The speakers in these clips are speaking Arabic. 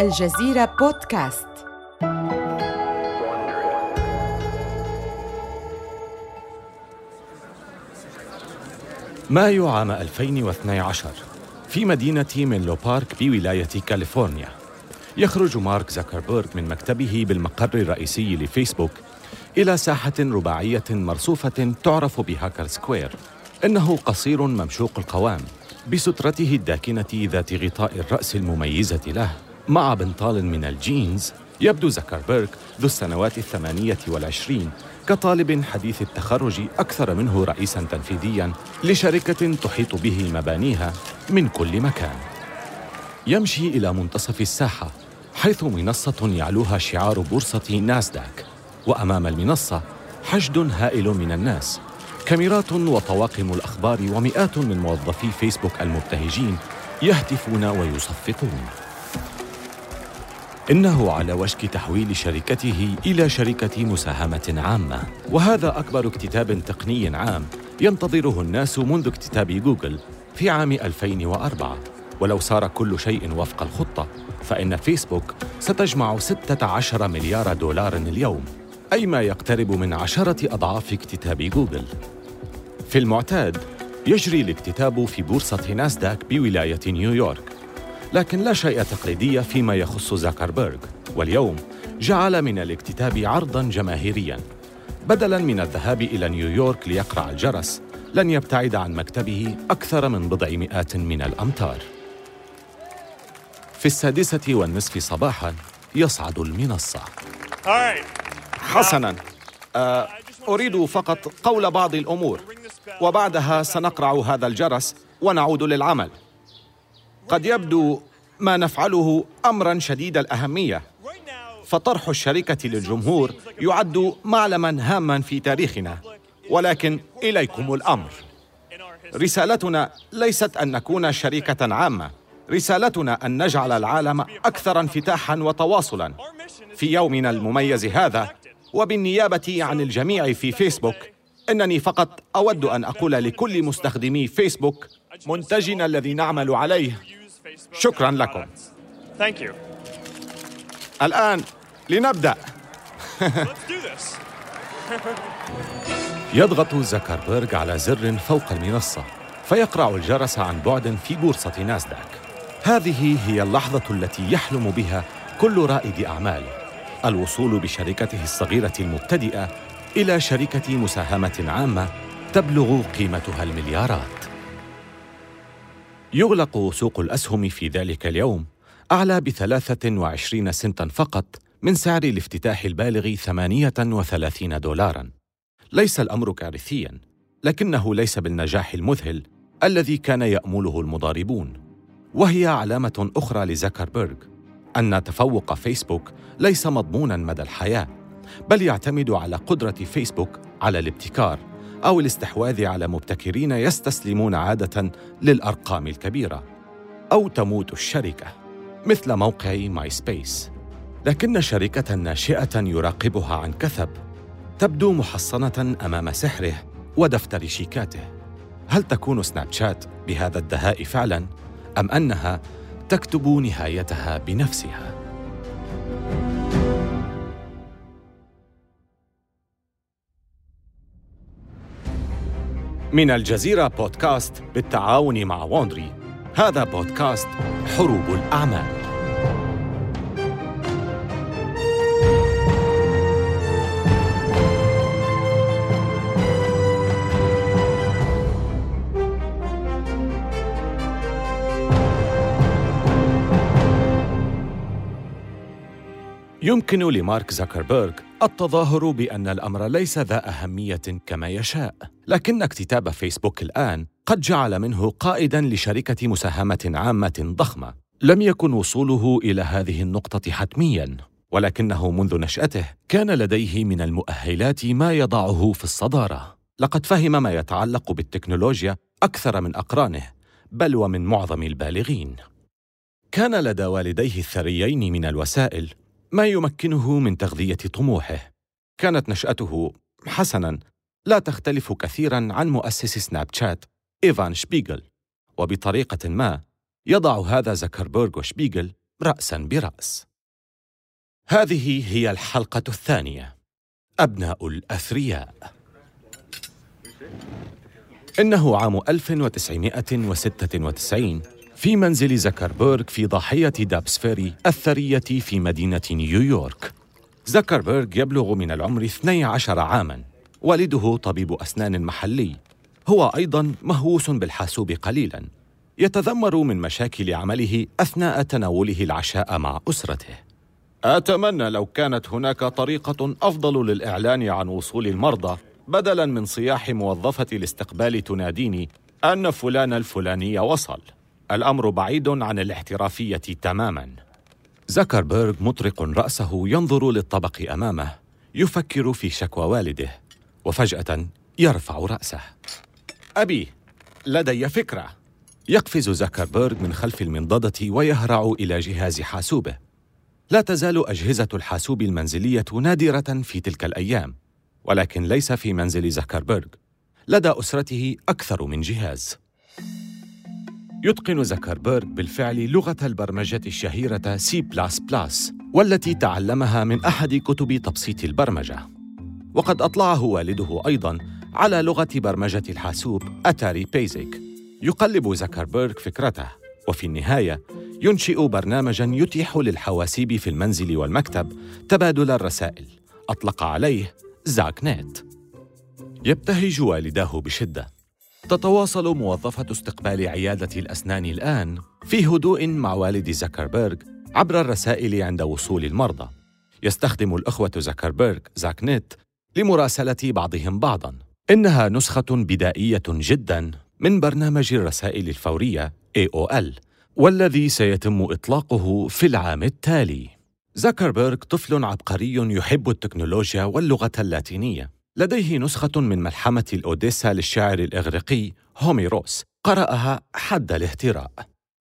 الجزيرة بودكاست. مايو عام 2012 في مدينة مينلو بارك بولاية كاليفورنيا. يخرج مارك زكربيرغ من مكتبه بالمقر الرئيسي لفيسبوك إلى ساحة رباعية مرصوفة تعرف ب Hacker Square إنه قصير ممشوق القوام بسترته الداكنة ذات غطاء الرأس المميزة له. مع بنطال من الجينز يبدو زكربيرغ ذو السنوات الثمانية والعشرين كطالب حديث التخرج أكثر منه رئيساً تنفيذياً لشركة تحيط به مبانيها من كل مكان. يمشي إلى منتصف الساحة حيث منصة يعلوها شعار بورصة ناسداك وأمام المنصة حشد هائل من الناس كاميرات وطواقم الأخبار ومئات من موظفي فيسبوك المبتهجين يهتفون ويصفقون. إنه على وشك تحويل شركته إلى شركة مساهمة عامة. وهذا أكبر اكتتاب تقني عام ينتظره الناس منذ اكتتاب جوجل في عام 2004 ولو صار كل شيء وفق الخطة فإن فيسبوك ستجمع 16 مليار دولار اليوم أي ما يقترب من عشرة أضعاف اكتتاب جوجل. في المعتاد يجري الاكتتاب في بورصة ناسداك بولاية نيويورك. لكن لا شيء تقليدي فيما يخص زاكربيرغ. واليوم جعل من الاكتتاب عرضا جماهيريا. بدلا من الذهاب إلى نيويورك ليقرع الجرس لن يبتعد عن مكتبه أكثر من بضع مئات من الأمتار. في السادسة والنصف صباحا يصعد المنصة. حسنا. آه، أريد فقط قول بعض الأمور وبعدها سنقرع هذا الجرس ونعود للعمل. قد يبدو ما نفعله امرا شديد الأهمية. فطرح الشركة للجمهور يعد معلما هاما في تاريخنا ولكن إليكم الأمر. رسالتنا ليست أن نكون شركة عامة. رسالتنا أن نجعل العالم أكثر انفتاحا وتواصلا. في يومنا المميز هذا وبالنيابة عن الجميع في فيسبوك إنني فقط أود أن أقول لكل مستخدمي فيسبوك منتجنا الذي نعمل عليه شكرا لكم. الآن لنبدأ. يضغط زكربيرغ على زر فوق المنصة فيقرع الجرس عن بعد في بورصة ناسداك. هذه هي اللحظة التي يحلم بها كل رائد أعمال. الوصول بشركته الصغيرة المبتدئة إلى شركة مساهمة عامة تبلغ قيمتها المليارات. يغلق سوق الأسهم في ذلك اليوم أعلى بثلاثة وعشرين سنتا فقط من سعر الافتتاح البالغ ثمانية وثلاثين دولاراً. ليس الأمر كارثياً لكنه ليس بالنجاح المذهل الذي كان يأمله المضاربون. وهي علامة أخرى لزكربيرغ أن تفوق فيسبوك ليس مضموناً مدى الحياة بل يعتمد على قدرة فيسبوك على الابتكار. أو الاستحواذ على مبتكرين يستسلمون عادة للأرقام الكبيرة أو تموت الشركة مثل موقع MySpace لكن شركة ناشئة يراقبها عن كثب تبدو محصنة أمام سحره ودفتر شيكاته هل تكون سناب شات بهذا الدهاء فعلا أم أنها تكتب نهايتها بنفسها؟ من الجزيرة بودكاست بالتعاون مع ووندري هذا بودكاست حروب الأعمال. يمكن لمارك زكربيرغ التظاهر بأن الأمر ليس ذا أهمية كما يشاء. لكن اكتتاب فيسبوك الآن قد جعل منه قائدا لشركة مساهمة عامة ضخمة. لم يكن وصوله إلى هذه النقطة حتميا ولكنه منذ نشأته كان لديه من المؤهلات ما يضعه في الصدارة. لقد فهم ما يتعلق بالتكنولوجيا أكثر من أقرانه بل ومن معظم البالغين. كان لدى والديه الثريين من الوسائل ما يمكنه من تغذية طموحه. كانت نشأته حسنا لا تختلف كثيرا عن مؤسس سناب شات إيفان شبيغل. وبطريقة ما يضع هذا زكربيرغ وشبيغل رأسا برأس. هذه هي الحلقة الثانية. أبناء الأثرياء. إنه عام 1996 في منزل زكربيرغ في ضاحية دابسفيري الثرية في مدينة نيويورك. زكربيرغ يبلغ من العمر 12 عاماً. والده طبيب أسنان محلي. هو أيضاً مهووس بالحاسوب قليلاً. يتذمر من مشاكل عمله أثناء تناوله العشاء مع أسرته. أتمنى لو كانت هناك طريقة أفضل للإعلان عن وصول المرضى بدلاً من صياح موظفة الاستقبال تناديني أن فلان الفلاني وصل. الأمر بعيد عن الاحترافية تماماً. زكربيرغ مطرق رأسه ينظر للطبق أمامه يفكر في شكوى والده. وفجأة يرفع رأسه. أبي لدي فكرة. يقفز زكربيرغ من خلف المنضدة ويهرع إلى جهاز حاسوبه. لا تزال أجهزة الحاسوب المنزلية نادرة في تلك الأيام ولكن ليس في منزل زكربيرغ. لدى أسرته أكثر من جهاز. يتقن زكربيرغ بالفعل لغة البرمجة الشهيرة سي بلاس بلاس والتي تعلمها من أحد كتب تبسيط البرمجة. وقد أطلعه والده أيضاً على لغة برمجة الحاسوب Atari BASIC يقلب زكربيرغ فكرته وفي النهاية ينشئ برنامجاً يتيح للحواسيب في المنزل والمكتب تبادل الرسائل. أطلق عليه ZuckNet. يبتهج والداه بشدة. تتواصل موظفة استقبال عيادة الأسنان الآن في هدوء مع والد زكربيرغ عبر الرسائل عند وصول المرضى. يستخدم الأخوة زكربيرغ زاك نت لمراسلة بعضهم بعضاً. إنها نسخة بدائية جداً من برنامج الرسائل الفورية AOL والذي سيتم إطلاقه في العام التالي. زكربيرغ طفل عبقري يحب التكنولوجيا واللغة اللاتينية. لديه نسخة من ملحمة الأوديسا للشاعر الإغريقي هوميروس قرأها حد الاهتراء.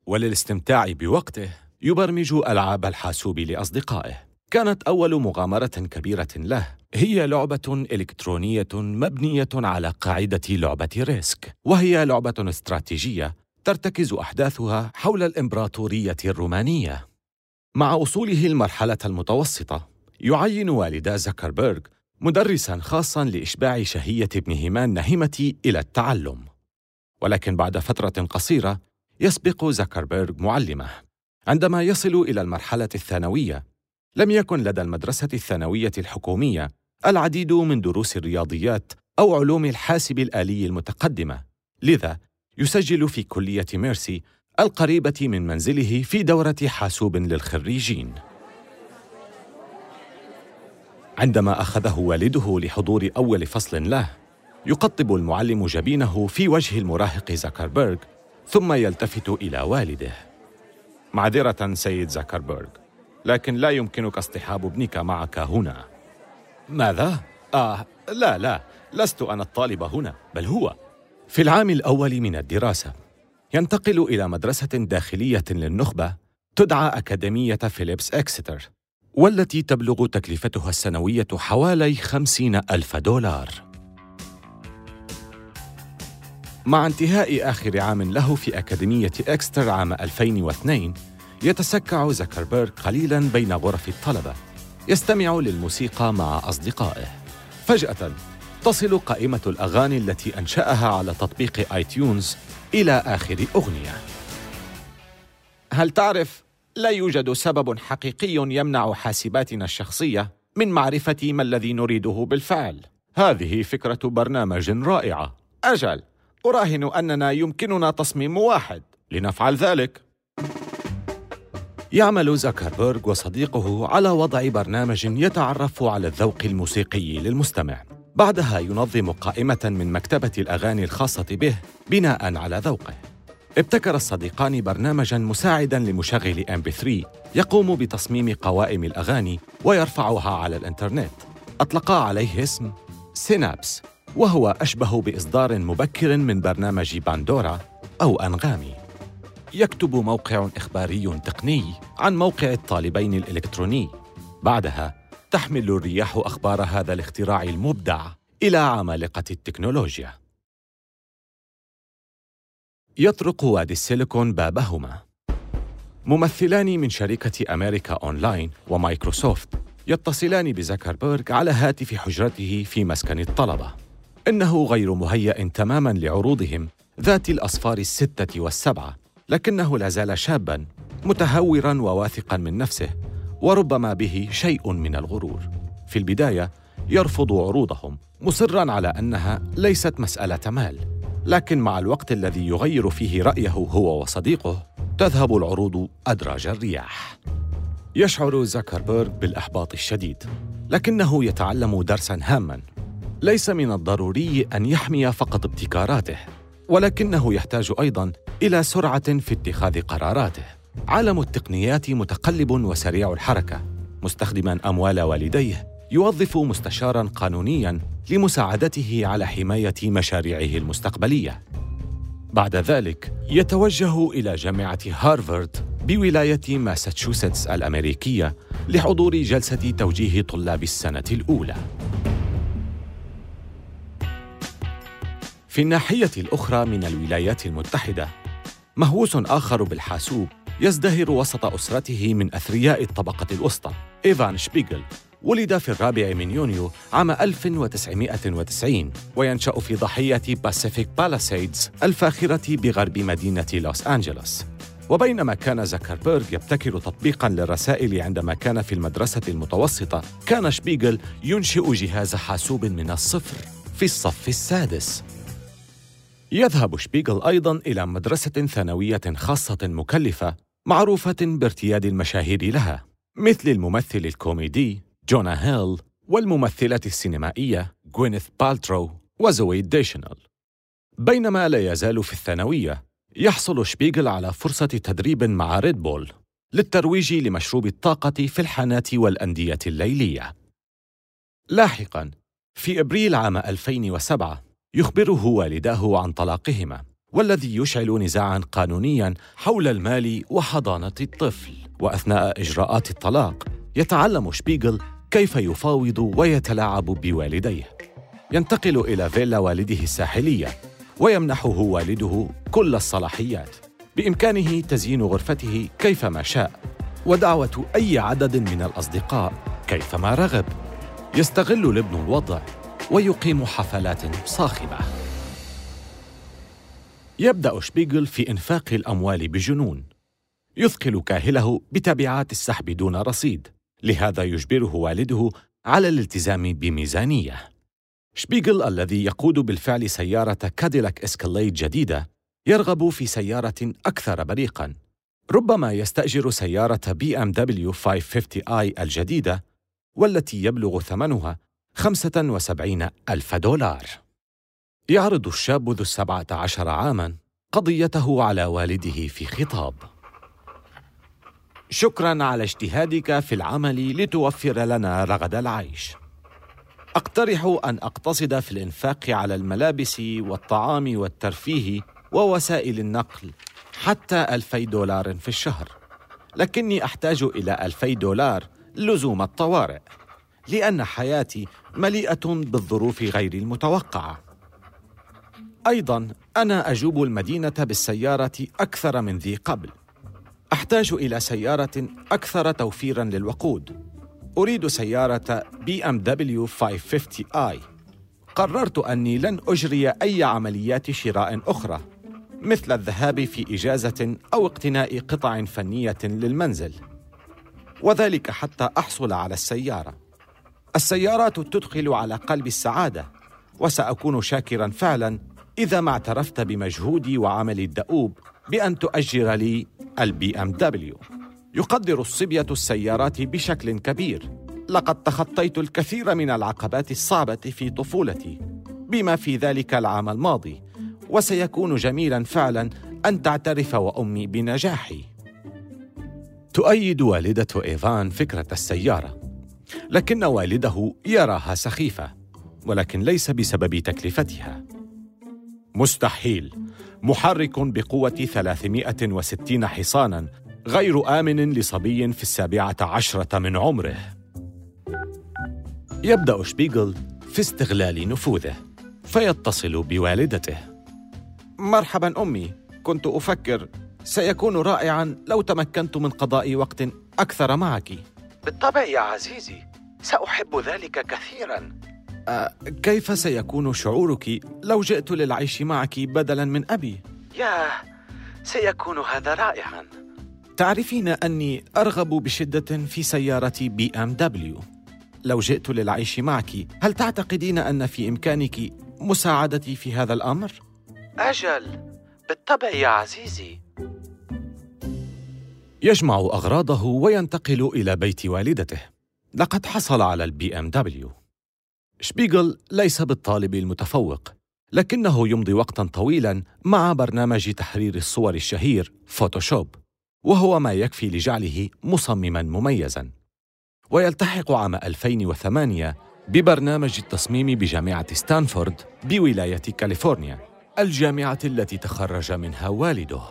وللاستمتاع بوقته يبرمج ألعاب الحاسوب لأصدقائه. كانت أول مغامرة كبيرة له. هي لعبة إلكترونية مبنية على قاعدة لعبة ريسك وهي لعبة استراتيجية ترتكز أحداثها حول الإمبراطورية الرومانية. مع وصوله المرحلة المتوسطة يعين والدا زكربيرغ مدرسا خاصا لإشباع شهية ابنهما النهمة إلى التعلم. ولكن بعد فترة قصيرة يسبق زكربيرغ معلمه. عندما يصل إلى المرحلة الثانوية لم يكن لدى المدرسة الثانوية الحكومية العديد من دروس الرياضيات أو علوم الحاسب الآلي المتقدمة. لذا يسجل في كلية ميرسي القريبة من منزله في دورة حاسوب للخريجين. عندما أخذه والده لحضور أول فصل له يقطب المعلم جبينه في وجه المراهق زكربيرغ ثم يلتفت إلى والده. معذرة سيد زكربيرغ. لكن لا يمكنك اصطحاب ابنك معك هنا. ماذا؟ آه لا لا لست أنا الطالب هنا بل هو. في العام الأول من الدراسة ينتقل إلى مدرسة داخلية للنخبة تدعى أكاديمية فيليبس إكستر والتي تبلغ تكلفتها السنوية حوالي خمسين ألف دولار. مع انتهاء آخر عام له في أكاديمية إكستر عام 2002 يتسكع زكربيرغ قليلا بين غرف الطلبة يستمع للموسيقى مع أصدقائه. فجأة تصل قائمة الأغاني التي أنشأها على تطبيق iTunes إلى آخر أغنية. هل تعرف لا يوجد سبب حقيقي يمنع حاسباتنا الشخصية من معرفة ما الذي نريده بالفعل؟ هذه فكرة برنامج رائعة. أجل أراهن أننا يمكننا تصميم واحد. لنفعل ذلك يعمل زكربيرغ وصديقه على وضع برنامج يتعرف على الذوق الموسيقي للمستمع. بعدها ينظم قائمة من مكتبة الأغاني الخاصة به بناء على ذوقه. ابتكر الصديقان برنامجا مساعدا لمشغل MP3 يقوم بتصميم قوائم الأغاني ويرفعها على الإنترنت. اطلقا عليه اسم Synapse وهو أشبه بإصدار مبكر من برنامج Pandora أو أنغامي. يكتب موقع إخباري تقني عن موقع الطالبين الإلكتروني. بعدها تحمل الرياح أخبار هذا الاختراع المبدع إلى عمالقة التكنولوجيا. يطرق وادي السيليكون بابهما. ممثلان من شركة أمريكا أونلاين ومايكروسوفت يتصلان بزكربيرغ على هاتف حجرته في مسكن الطلبة. إنه غير مهيأ تماما لعروضهم ذات الأصفار الستة والسبعة لكنه لا زال شابا متهورا وواثقا من نفسه وربما به شيء من الغرور. في البداية يرفض عروضهم مصرا على أنها ليست مسألة مال. لكن مع الوقت الذي يغير فيه رأيه هو وصديقه تذهب العروض أدراج الرياح. يشعر زكربيرغ بالإحباط الشديد لكنه يتعلم درسا هاما. ليس من الضروري أن يحمي فقط ابتكاراته. ولكنه يحتاج أيضا إلى سرعة في اتخاذ قراراته. عالم التقنيات متقلب وسريع الحركة. مستخدما أموال والديه يوظف مستشارا قانونيا لمساعدته على حماية مشاريعه المستقبلية. بعد ذلك يتوجه إلى جامعة هارفارد بولاية ماساتشوستس الأمريكية لحضور جلسة توجيه طلاب السنة الأولى. في الناحية الأخرى من الولايات المتحدة مهووس آخر بالحاسوب يزدهر وسط أسرته من أثرياء الطبقة الوسطى إيفان شبيغل ولد في الرابع من يونيو عام 1990 وينشأ في ضاحية باسيفيك باليسيدز الفاخرة بغرب مدينة لوس أنجلوس. وبينما كان زكربيرغ يبتكر تطبيقا للرسائل عندما كان في المدرسة المتوسطة كان شبيغل ينشئ جهاز حاسوب من الصفر في الصف السادس. يذهب شبيغل أيضا إلى مدرسة ثانوية خاصة مكلفة معروفة بارتياد المشاهير لها مثل الممثل الكوميدي جونا هيل والممثلة السينمائية غوينيث بالترو وزوي ديشانيل بينما لا يزال في الثانوية يحصل شبيغل على فرصة تدريب مع ريد بول للترويج لمشروب الطاقة في الحانات والأندية الليلية. لاحقاً في أبريل عام 2007 يخبره والداه عن طلاقهما والذي يشعل نزاعا قانونيا حول المال وحضانة الطفل. وأثناء إجراءات الطلاق يتعلم شبيغل كيف يفاوض ويتلاعب بوالديه. ينتقل إلى فيلا والده الساحلية ويمنحه والده كل الصلاحيات. بإمكانه تزيين غرفته كيفما شاء ودعوة أي عدد من الأصدقاء كيفما رغب. يستغل الابن الوضع ويقيم حفلات صاخبة. يبدأ شبيغل في إنفاق الأموال بجنون. يثقل كاهله بتبعات السحب دون رصيد. لهذا يجبره والده على الالتزام بميزانية. شبيغل الذي يقود بالفعل سيارة كاديلاك اسكاليد جديدة يرغب في سيارة أكثر بريقاً. ربما يستأجر سيارة بي إم دبليو 550 آي الجديدة والتي يبلغ ثمنها 75 ألف دولار. يعرض الشاب ذو السبعة عشر عاماً قضيته على والده في خطاب. شكرا على اجتهادك في العمل لتوفر لنا رغد العيش. أقترح أن أقتصد في الإنفاق على الملابس والطعام والترفيه ووسائل النقل حتى ألفي دولار في الشهر لكني أحتاج إلى ألفي دولار لزوم الطوارئ. لأن حياتي مليئة بالظروف غير المتوقعة. أيضا أنا أجوب المدينة بالسيارة أكثر من ذي قبل. أحتاج إلى سيارة أكثر توفيرا للوقود. أريد سيارة بي إم دبليو 550 آي. قررت أني لن أجري أي عمليات شراء أخرى مثل الذهاب في إجازة أو اقتناء قطع فنية للمنزل. وذلك حتى أحصل على السيارة. السيارات تدخل على قلبي السعادة وسأكون شاكرا فعلا إذا ما اعترفت بمجهودي وعملي الدؤوب بأن تؤجر لي البي إم دبليو. يقدر الصبية السيارات بشكل كبير. لقد تخطيت الكثير من العقبات الصعبة في طفولتي بما في ذلك العام الماضي وسيكون جميلا فعلا أن تعترف وأمي بنجاحي. تؤيد والدة إيفان فكرة السيارة. لكن والده يراها سخيفة ولكن ليس بسبب تكلفتها. مستحيل. محرك بقوة 360 حصانا غير آمن لصبي في السابعة عشرة من عمره. يبدأ شبيغل في استغلال نفوذه فيتصل بوالدته. مرحبا أمي كنت أفكر سيكون رائعا لو تمكنت من قضاء وقت أكثر معك. بالطبع يا عزيزي سأحب ذلك كثيرا أه كيف سيكون شعورك لو جئت للعيش معك بدلا من أبي؟ ياه سيكون هذا رائعا تعرفين أني أرغب بشدة في سيارة بي أم دبليو لو جئت للعيش معك هل تعتقدين أن في إمكانك مساعدتي في هذا الأمر؟ أجل بالطبع يا عزيزي يجمع أغراضه وينتقل إلى بيت والدته. لقد حصل على البي ام دبليو شبيغل ليس بالطالب المتفوق لكنه يمضي وقتا طويلا مع برنامج تحرير الصور الشهير فوتوشوب وهو ما يكفي لجعله مصمما مميزا. ويلتحق عام 2008 ببرنامج التصميم بجامعة ستانفورد بولاية كاليفورنيا الجامعة التي تخرج منها والده.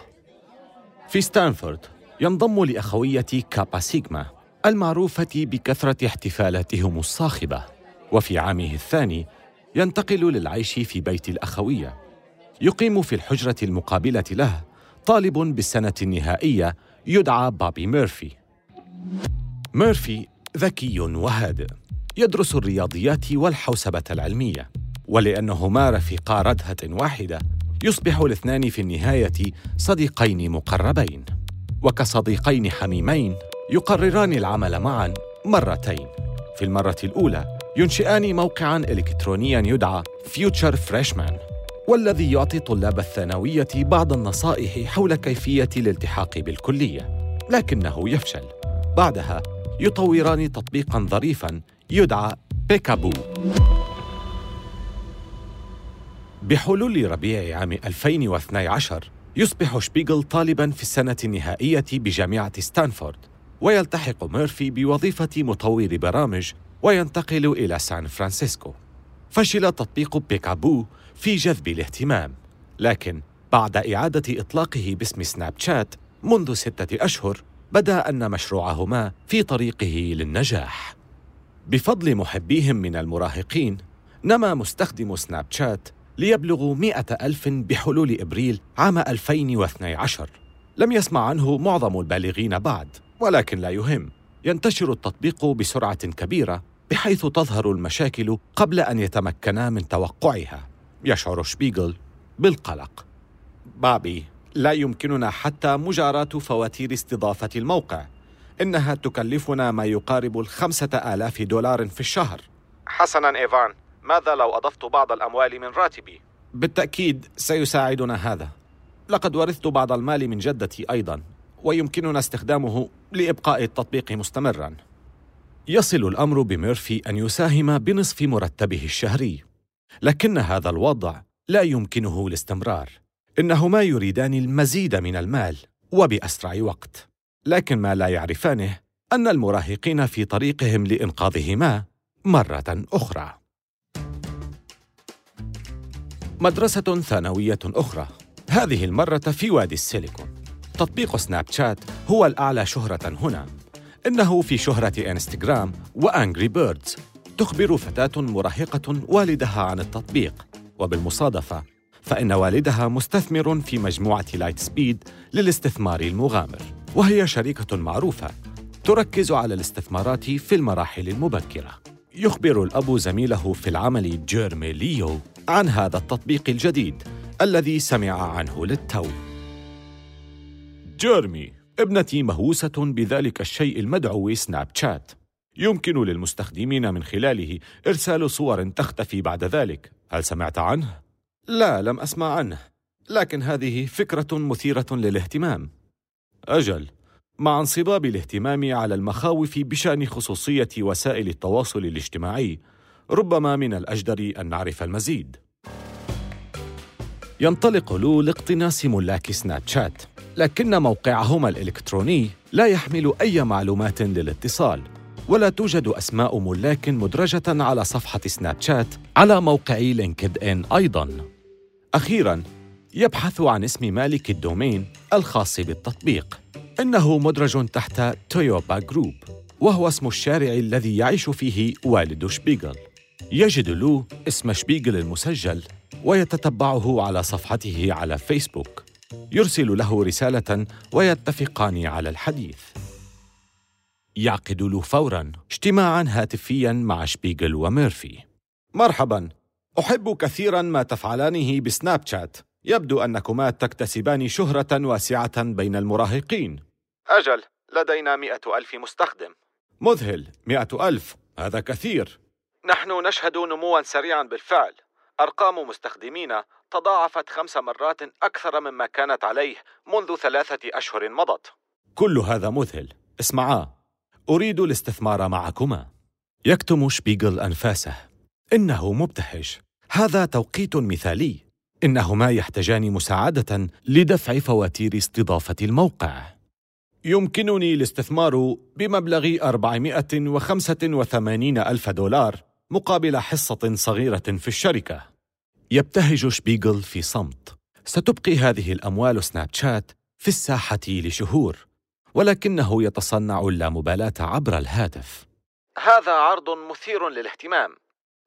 في ستانفورد ينضم لأخوية كابا سيغما المعروفة بكثرة احتفالاتهم الصاخبة. وفي عامه الثاني ينتقل للعيش في بيت الأخوية. يقيم في الحجرة المقابلة له طالب بالسنة النهائية يدعى بوبي ميرفي. ميرفي ذكي وهادئ يدرس الرياضيات والحوسبة العلمية. ولأنهما رفيقا ردهة واحدة يصبح الاثنان في النهاية صديقين مقربين. وكصديقين حميمين يقرران العمل معا مرتين. في المرة الأولى ينشئان موقعا إلكترونيا يدعى فيوتشر فريشمان والذي يعطي طلاب الثانوية بعض النصائح حول كيفية الالتحاق بالكلية لكنه يفشل. بعدها يطوران تطبيقا ظريفا يدعى بيكابو بحلول ربيع عام 2012 يصبح شبيغل طالبا في السنة النهائية بجامعة ستانفورد ويلتحق ميرفي بوظيفة مطور برامج وينتقل إلى سان فرانسيسكو. فشل تطبيق بيكابو في جذب الاهتمام لكن بعد إعادة إطلاقه باسم سناب شات منذ ستة أشهر بدا أن مشروعهما في طريقه للنجاح. بفضل محبيهم من المراهقين نما مستخدمو سناب شات ليبلغوا مئة ألف بحلول إبريل عام 2012 لم يسمع عنه معظم البالغين بعد ولكن لا يهم. ينتشر التطبيق بسرعة كبيرة بحيث تظهر المشاكل قبل أن يتمكنا من توقعها يشعر شبيغل بالقلق. بابي لا يمكننا حتى مجاراة فواتير استضافة الموقع. إنها تكلفنا ما يقارب الخمسة آلاف دولار في الشهر. حسنا إيفان. ماذا لو أضفت بعض الأموال من راتبي؟ بالتأكيد سيساعدنا هذا. لقد ورثت بعض المال من جدتي أيضا ويمكننا استخدامه لإبقاء التطبيق مستمرا. يصل الأمر بميرفي أن يساهم بنصف مرتبه الشهري. لكن هذا الوضع لا يمكنه الاستمرار. إنهما يريدان المزيد من المال وبأسرع وقت. لكن ما لا يعرفانه أن المراهقين في طريقهم لإنقاذهما مرة أخرى. مدرسة ثانوية أخرى. هذه المرة في وادي السيليكون. تطبيق سناب شات هو الأعلى شهرة هنا. إنه في شهرة إنستغرام وأنجري بيردز تخبر فتاة مراهقة والدها عن التطبيق. وبالمصادفة فإن والدها مستثمر في مجموعة لايت سبيد للاستثمار المغامر. وهي شركة معروفة تركز على الاستثمارات في المراحل المبكرة. يخبر الأب زميله في العمل جيرمي ليو عن هذا التطبيق الجديد الذي سمع عنه للتو. جيرمي ابنتي مهووسة بذلك الشيء المدعو سناب شات. يمكن للمستخدمين من خلاله إرسال صور تختفي بعد ذلك. هل سمعت عنه؟ لا لم أسمع عنه. لكن هذه فكرة مثيرة للاهتمام. أجل. مع انصباب الاهتمام على المخاوف بشأن خصوصية وسائل التواصل الاجتماعي. ربما من الأجدر أن نعرف المزيد. ينطلق لو لاقتناص ملاك سناب شات لكن موقعهما الإلكتروني لا يحمل أي معلومات للاتصال ولا توجد أسماء ملاك مدرجة على صفحة سناب شات على موقع لينكد إن أيضاً. أخيراً يبحث عن اسم مالك ال domain الخاص بالتطبيق. إنه مدرج تحت تويوبا جروب وهو اسم الشارع الذي يعيش فيه والد شبيغل. يجد لو اسم شبيغل المسجل ويتتبعه على صفحته على فيسبوك. يرسل له رسالة ويتفقان على الحديث. يعقد لو فورا اجتماعا هاتفيا مع شبيغل وميرفي. مرحبا. أحب كثيرا ما تفعلانه بسناب شات. يبدو أنكما تكتسبان شهرة واسعة بين المراهقين. أجل لدينا مئة ألف مستخدم. مذهل مئة ألف هذا كثير. نحن نشهد نموا سريعا بالفعل. أرقام مستخدمينا تضاعفت خمس مرات أكثر مما كانت عليه منذ ثلاثة أشهر مضت. كل هذا مذهل. اسمعا أريد الاستثمار معكما. يكتم شبيغل أنفاسه. إنه مبتهج. هذا توقيت مثالي. إنهما يحتاجان مساعدة لدفع فواتير استضافة الموقع. يمكنني الاستثمار بمبلغ 485 ألف دولار مقابل حصة صغيرة في الشركة. يبتهج شبيغل في صمت. ستبقي هذه الأموال سناب شات في الساحة لشهور ولكنه يتصنع اللامبالاة عبر الهاتف. هذا عرض مثير للاهتمام.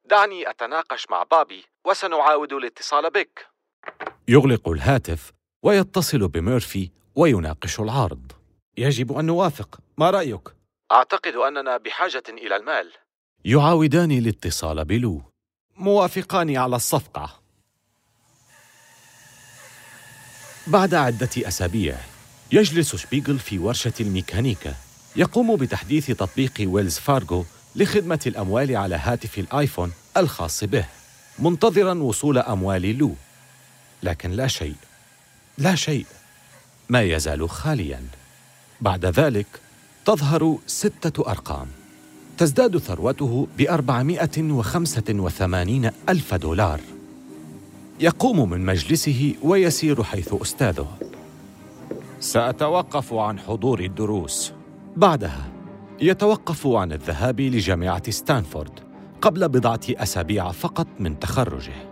دعني أتناقش مع بابي وسنعاود الاتصال بك. يغلق الهاتف ويتصل بميرفي ويناقش العرض. يجب أن نوافق. ما رأيك؟ أعتقد أننا بحاجة إلى المال. يعاودان الاتصال بلو. موافقان على الصفقة. بعد عدة أسابيع يجلس شبيغل في ورشة الميكانيكا يقوم بتحديث تطبيق ويلز فارغو لخدمة الأموال على هاتف الآيفون الخاص به منتظرا وصول أموال لو. لكن لا شيء لا شيء ما يزال خاليا. بعد ذلك تظهر ستة أرقام. تزداد ثروته بأربعمائة وخمسة وثمانين ألف دولار. يقوم من مجلسه ويسير حيث أستاذه. سأتوقف عن حضور الدروس. بعدها يتوقف عن الذهاب لجامعة ستانفورد قبل بضعة أسابيع فقط من تخرجه.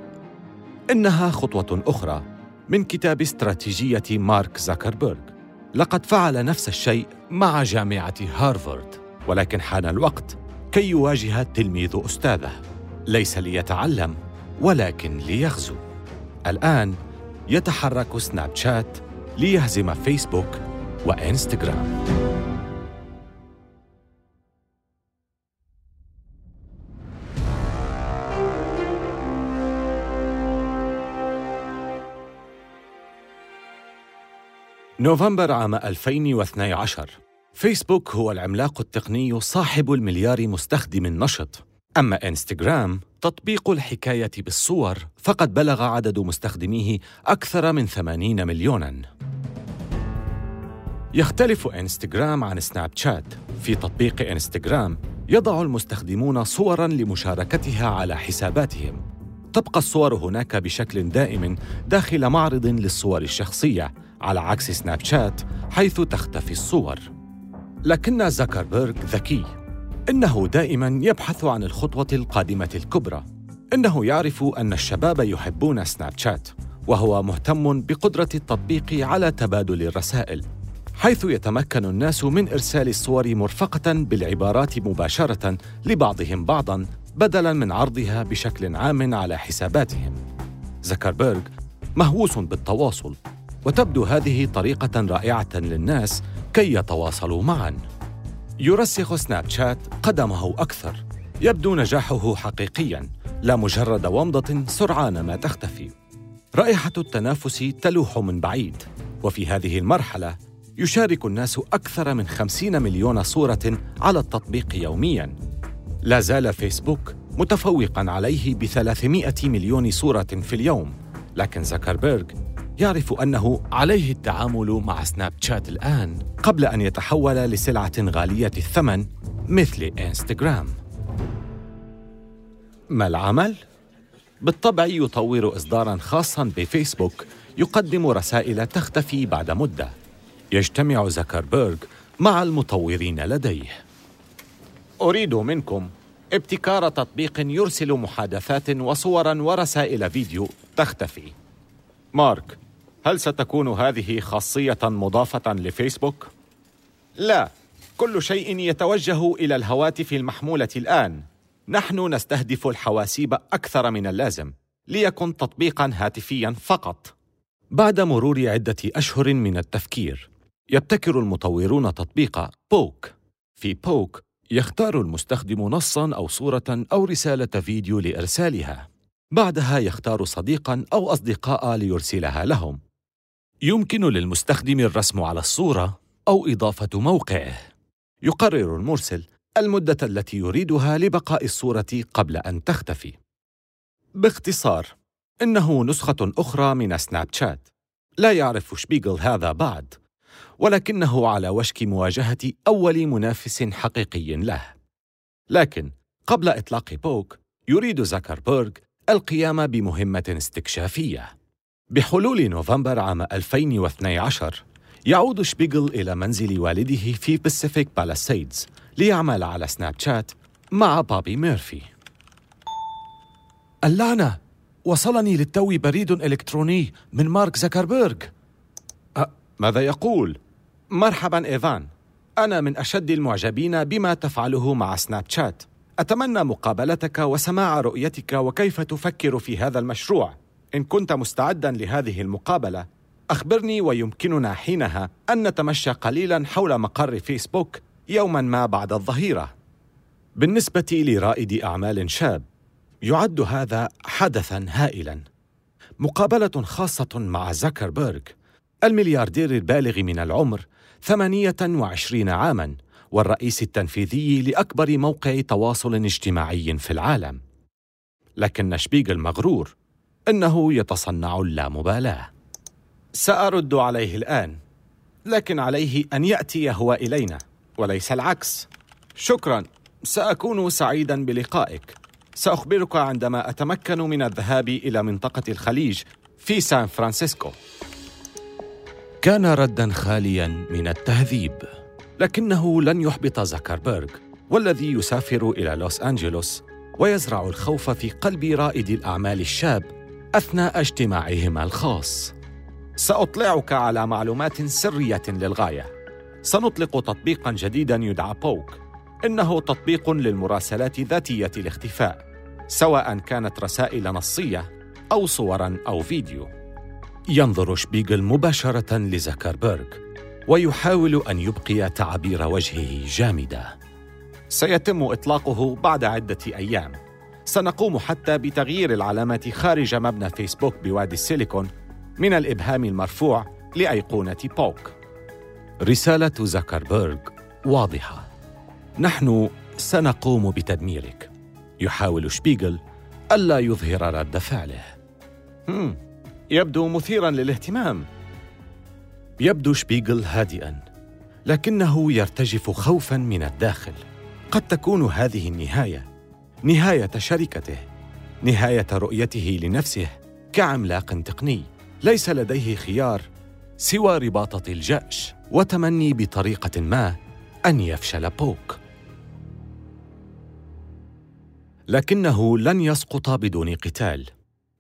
إنها خطوة أخرى من كتاب استراتيجية مارك زاكربيرغ. لقد فعل نفس الشيء مع جامعة هارفارد ولكن حان الوقت كي يواجه التلميذ أستاذه. ليس ليتعلم ولكن ليغزو. الآن يتحرك سناب شات ليهزم فيسبوك وإنستغرام. نوفمبر عام 2012 فيسبوك هو العملاق التقني صاحب المليار مستخدم نشط أما إنستغرام تطبيق الحكاية بالصور فقد بلغ عدد مستخدميه أكثر من 80 مليوناً. يختلف إنستغرام عن سناب شات. في تطبيق إنستغرام يضع المستخدمون صوراً لمشاركتها على حساباتهم. تبقى الصور هناك بشكل دائم داخل معرض للصور الشخصية. على عكس سناب شات حيث تختفي الصور. لكن زكربيرغ ذكي. إنه دائما يبحث عن الخطوة القادمة الكبرى. إنه يعرف أن الشباب يحبون سناب شات وهو مهتم بقدرة التطبيق على تبادل الرسائل حيث يتمكن الناس من إرسال الصور مرفقة بالعبارات مباشرة لبعضهم بعضا بدلا من عرضها بشكل عام على حساباتهم. زكربيرغ مهووس بالتواصل. وتبدو هذه طريقة رائعة للناس كي يتواصلوا معا. يرسخ سناب شات قدمه أكثر يبدو نجاحه حقيقيا لا مجرد ومضة سرعان ما تختفي. رائحة التنافس تلوح من بعيد وفي هذه المرحلة يشارك الناس أكثر من خمسين مليون صورة على التطبيق يومياً. لا زال فيسبوك متفوقاً عليه بثلاثمائة مليون صورة في اليوم لكن زكربيرغ يعرف أنه عليه التعامل مع سناب شات الآن قبل أن يتحول لسلعة غالية الثمن مثل إنستغرام. ما العمل؟ بالطبع يطور إصداراً خاصاً بفيسبوك يقدم رسائل تختفي بعد مدة. يجتمع زكربيرغ مع المطورين لديه. أريد منكم ابتكار تطبيق يرسل محادثات وصورا ورسائل فيديو تختفي. مارك هل ستكون هذه خاصية مضافة لفيسبوك؟ لا. كل شيء يتوجه إلى الهواتف المحمولة الآن. نحن نستهدف الحواسيب أكثر من اللازم ليكن تطبيقا هاتفيا فقط. بعد مرور عدة أشهر من التفكير يبتكر المطورون تطبيق بوك. في بوك يختار المستخدم نصا أو صورة أو رسالة فيديو لإرسالها. بعدها يختار صديقا أو أصدقاء ليرسلها لهم. يمكن للمستخدم الرسم على الصورة أو إضافة موقعه. يقرر المرسل المدة التي يريدها لبقاء الصورة قبل أن تختفي. باختصار إنه نسخة أخرى من سناب شات. لا يعرف شبيغل هذا بعد ولكنه على وشك مواجهة أول منافس حقيقي له. لكن قبل إطلاق بوك يريد زكربيرغ القيام بمهمة استكشافية. بحلول نوفمبر عام 2012 يعود شبيغل إلى منزل والده في باسيفيك بالاسيدز ليعمل على سناب شات مع بابي ميرفي. اللعنة! وصلني للتو بريد إلكتروني من مارك زكربيرغ. ماذا يقول؟ مرحبا إيفان. أنا من أشد المعجبين بما تفعله مع سناب شات أتمنى مقابلتك وسماع رؤيتك وكيف تفكر في هذا المشروع. إن كنت مستعدا لهذه المقابلة أخبرني ويمكننا حينها أن نتمشى قليلا حول مقر فيسبوك يوما ما بعد الظهيرة. بالنسبة لرائد أعمال شاب يعد هذا حدثا هائلا. مقابلة خاصة مع زكربيرغ الملياردير البالغ من العمر ثمانية وعشرين عاما والرئيس التنفيذي لأكبر موقع تواصل اجتماعي في العالم. لكن شبيغ المغرور إنه يتصنع اللامبالاة. سأرد عليه الآن لكن عليه أن يأتي هو إلينا وليس العكس. شكرا سأكون سعيدا بلقائك. سأخبرك عندما أتمكن من الذهاب إلى منطقة الخليج في سان فرانسيسكو. كان ردا خاليا من التهذيب لكنه لن يحبط زكربيرغ والذي يسافر إلى لوس أنجلوس ويزرع الخوف في قلب رائد الأعمال الشاب أثناء اجتماعهما الخاص. سأطلعك على معلومات سرية للغاية. سنطلق تطبيقا جديدا يدعى بوك. إنه تطبيق للمراسلات ذاتية الاختفاء سواء كانت رسائل نصية أو صورا أو فيديو. ينظر شبيغل مباشرة لزكربيرغ ويحاول أن يبقي تعابير وجهه جامدة سيتم إطلاقه بعد عدة أيام. سنقوم حتى بتغيير العلامة خارج مبنى فيسبوك بوادي السيليكون من الإبهام المرفوع لأيقونة بوك. رسالة زكربيرغ واضحة. نحن سنقوم بتدميرك. يحاول شبيغل ألا يظهر رد فعله. هم يبدو مثيرا للاهتمام. يبدو شبيغل هادئا لكنه يرتجف خوفا من الداخل. قد تكون هذه النهاية. نهاية شركته نهاية رؤيته لنفسه كعملاق تقني. ليس لديه خيار سوى رباطة الجأش وتمني بطريقة ما أن يفشل بوك. لكنه لن يسقط بدون قتال.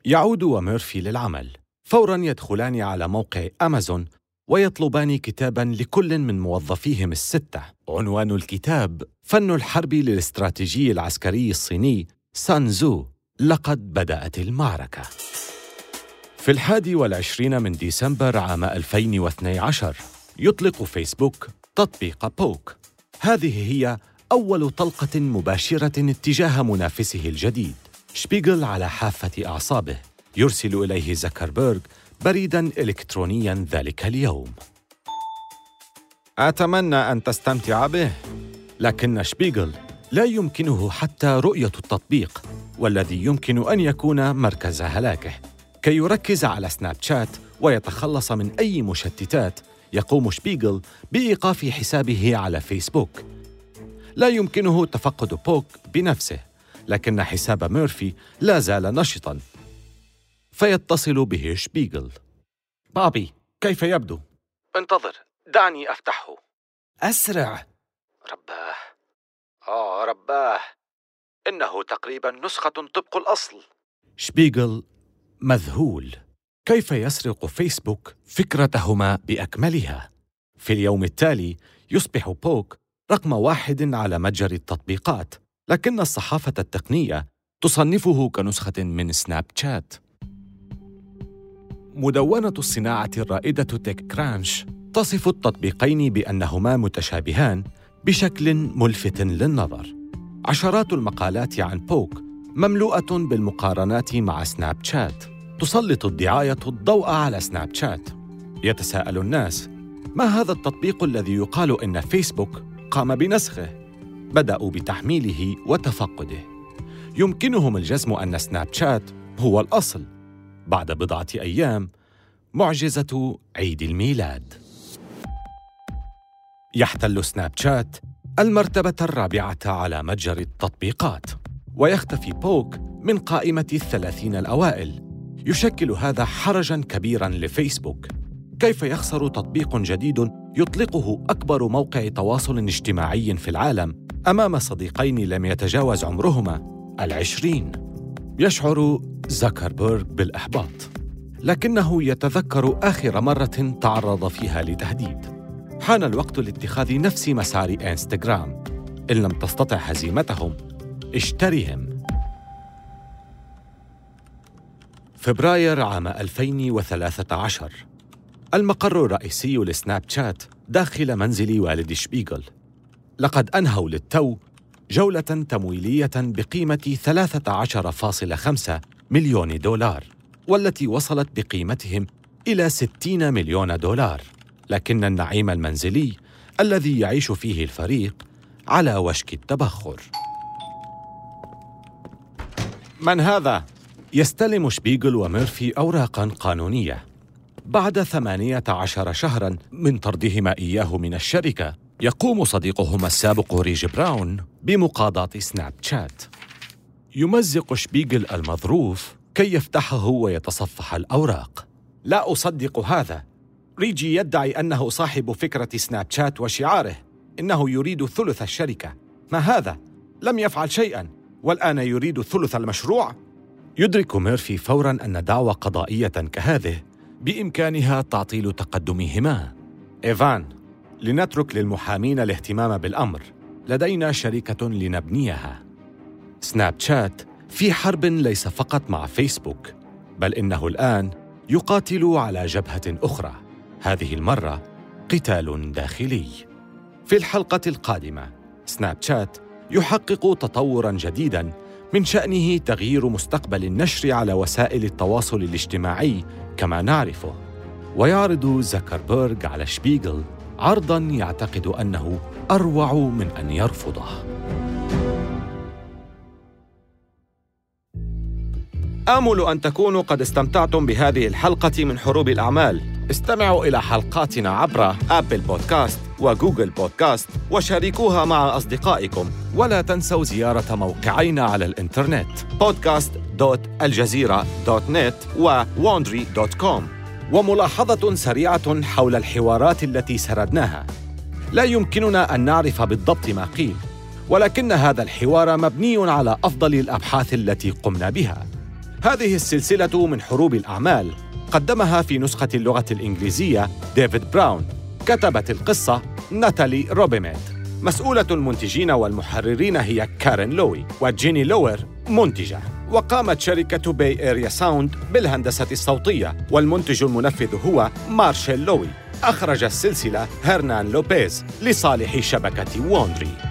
يعود وميرفي للعمل. فورا يدخلان على موقع أمازون ويطلبان كتابا لكل من موظفيهم الستة. عنوان الكتاب فن الحرب للاستراتيجي العسكري الصيني سانزو لقد بدأت المعركة. في الحادي والعشرين من ديسمبر عام 2012 يطلق فيسبوك تطبيق بوك. هذه هي أول طلقة مباشرة اتجاه منافسه الجديد. شبيغل على حافة أعصابه. يرسل إليه زكربيرغ بريدا إلكترونيا ذلك اليوم. أتمنى أن تستمتع به لكن شبيغل لا يمكنه حتى رؤية التطبيق والذي يمكن أن يكون مركز هلاكه. كي يركز على سناب شات ويتخلص من أي مشتتات يقوم شبيغل بإيقاف حسابه على فيسبوك. لا يمكنه تفقد بوك بنفسه لكن حساب ميرفي لا زال نشطا. فيتصل به شبيغل. بابي كيف يبدو؟ انتظر دعني أفتحه. أسرع. رباه. آه رباه. إنه تقريبا نسخة طبق الأصل. شبيغل مذهول. كيف يسرق فيسبوك فكرتهما بأكملها؟ في اليوم التالي يصبح بوك رقم واحد على متجر التطبيقات لكن الصحافة التقنية تصنفه كنسخة من سناب شات. مدونة الصناعة الرائدة تيك كرانش تصف التطبيقين بأنهما متشابهان بشكل ملفت للنظر. عشرات المقالات عن بوك مملوءة بالمقارنات مع سناب شات. تسلط الدعاية الضوء على سناب شات. يتساءل الناس ما هذا التطبيق الذي يقال إن فيسبوك قام بنسخه؟ بدأوا بتحميله وتفقده. يمكنهم الجزم أن سناب شات هو الأصل. بعد بضعة أيام معجزة عيد الميلاد. يحتل سناب شات المرتبة الرابعة على متجر التطبيقات ويختفي بوك من قائمة الثلاثين الأوائل. يشكل هذا حرجاً كبيراً لفيسبوك. كيف يخسر تطبيق جديد يطلقه أكبر موقع تواصل اجتماعي في العالم أمام صديقين لم يتجاوز عمرهما؟ العشرين. يشعر زكربيرغ بالإحباط لكنه يتذكر آخر مرة تعرض فيها لتهديد. حان الوقت لاتخاذ نفس مسار إنستغرام. إن لم تستطع هزيمتهم اشترهم. فبراير عام 2013 المقر الرئيسي لسناب شات داخل منزل والد شبيغل. لقد أنهوا للتو جولة تمويلية بقيمة 13.5 مليون دولار والتي وصلت بقيمتهم إلى 60 مليون دولار. لكن النعيم المنزلي الذي يعيش فيه الفريق على وشك التبخر. من هذا؟ يستلم شبيغل وميرفي أوراقا قانونية. بعد ثمانية عشر شهرا من طردهما إياه من الشركة يقوم صديقهما السابق ريج براون بمقاضاة سناب شات. يمزق شبيغل المظروف كي يفتحه ويتصفح الأوراق. لا أصدق هذا. ريجي يدعي أنه صاحب فكرة سناب شات وشعاره. إنه يريد ثلث الشركة. ما هذا؟ لم يفعل شيئا. والآن يريد ثلث المشروع؟ يدرك ميرفي فورا أن دعوى قضائية كهذه. بإمكانها تعطيل تقدمهما. إيفان. لنترك للمحامين الاهتمام بالأمر. لدينا شركة لنبنيها. سناب شات في حرب ليس فقط مع فيسبوك بل إنه الآن يقاتل على جبهة أخرى. هذه المرة قتال داخلي. في الحلقة القادمة سناب شات يحقق تطورا جديدا من شأنه تغيير مستقبل النشر على وسائل التواصل الاجتماعي كما نعرفه. ويعرض زكربيرغ على شبيغل عرضا يعتقد أنه أروع من أن يرفضه. آمل أن تكونوا قد استمتعتم بهذه الحلقة من حروب الأعمال. استمعوا إلى حلقاتنا عبر أبل بودكاست وجوجل بودكاست وشاركوها مع أصدقائكم. ولا تنسوا زيارة موقعينا على الإنترنت podcast.aljazeera.net و wandry.com وملاحظة سريعة حول الحوارات التي سردناها. لا يمكننا أن نعرف بالضبط ما قيل ولكن هذا الحوار مبني على أفضل الأبحاث التي قمنا بها. هذه السلسلة من حروب الأعمال قدمها في نسخة اللغة الإنجليزية ديفيد براون كتبت القصة ناتالي روبيميت. مسؤولة المنتجين والمحررين هي كارين لوي وجيني لوير منتجة. وقامت شركة باي إيريا ساوند بالهندسة الصوتية والمنتج المنفذ هو مارشيل لوي. أخرج السلسلة هرنان لوبيز لصالح شبكة ووندري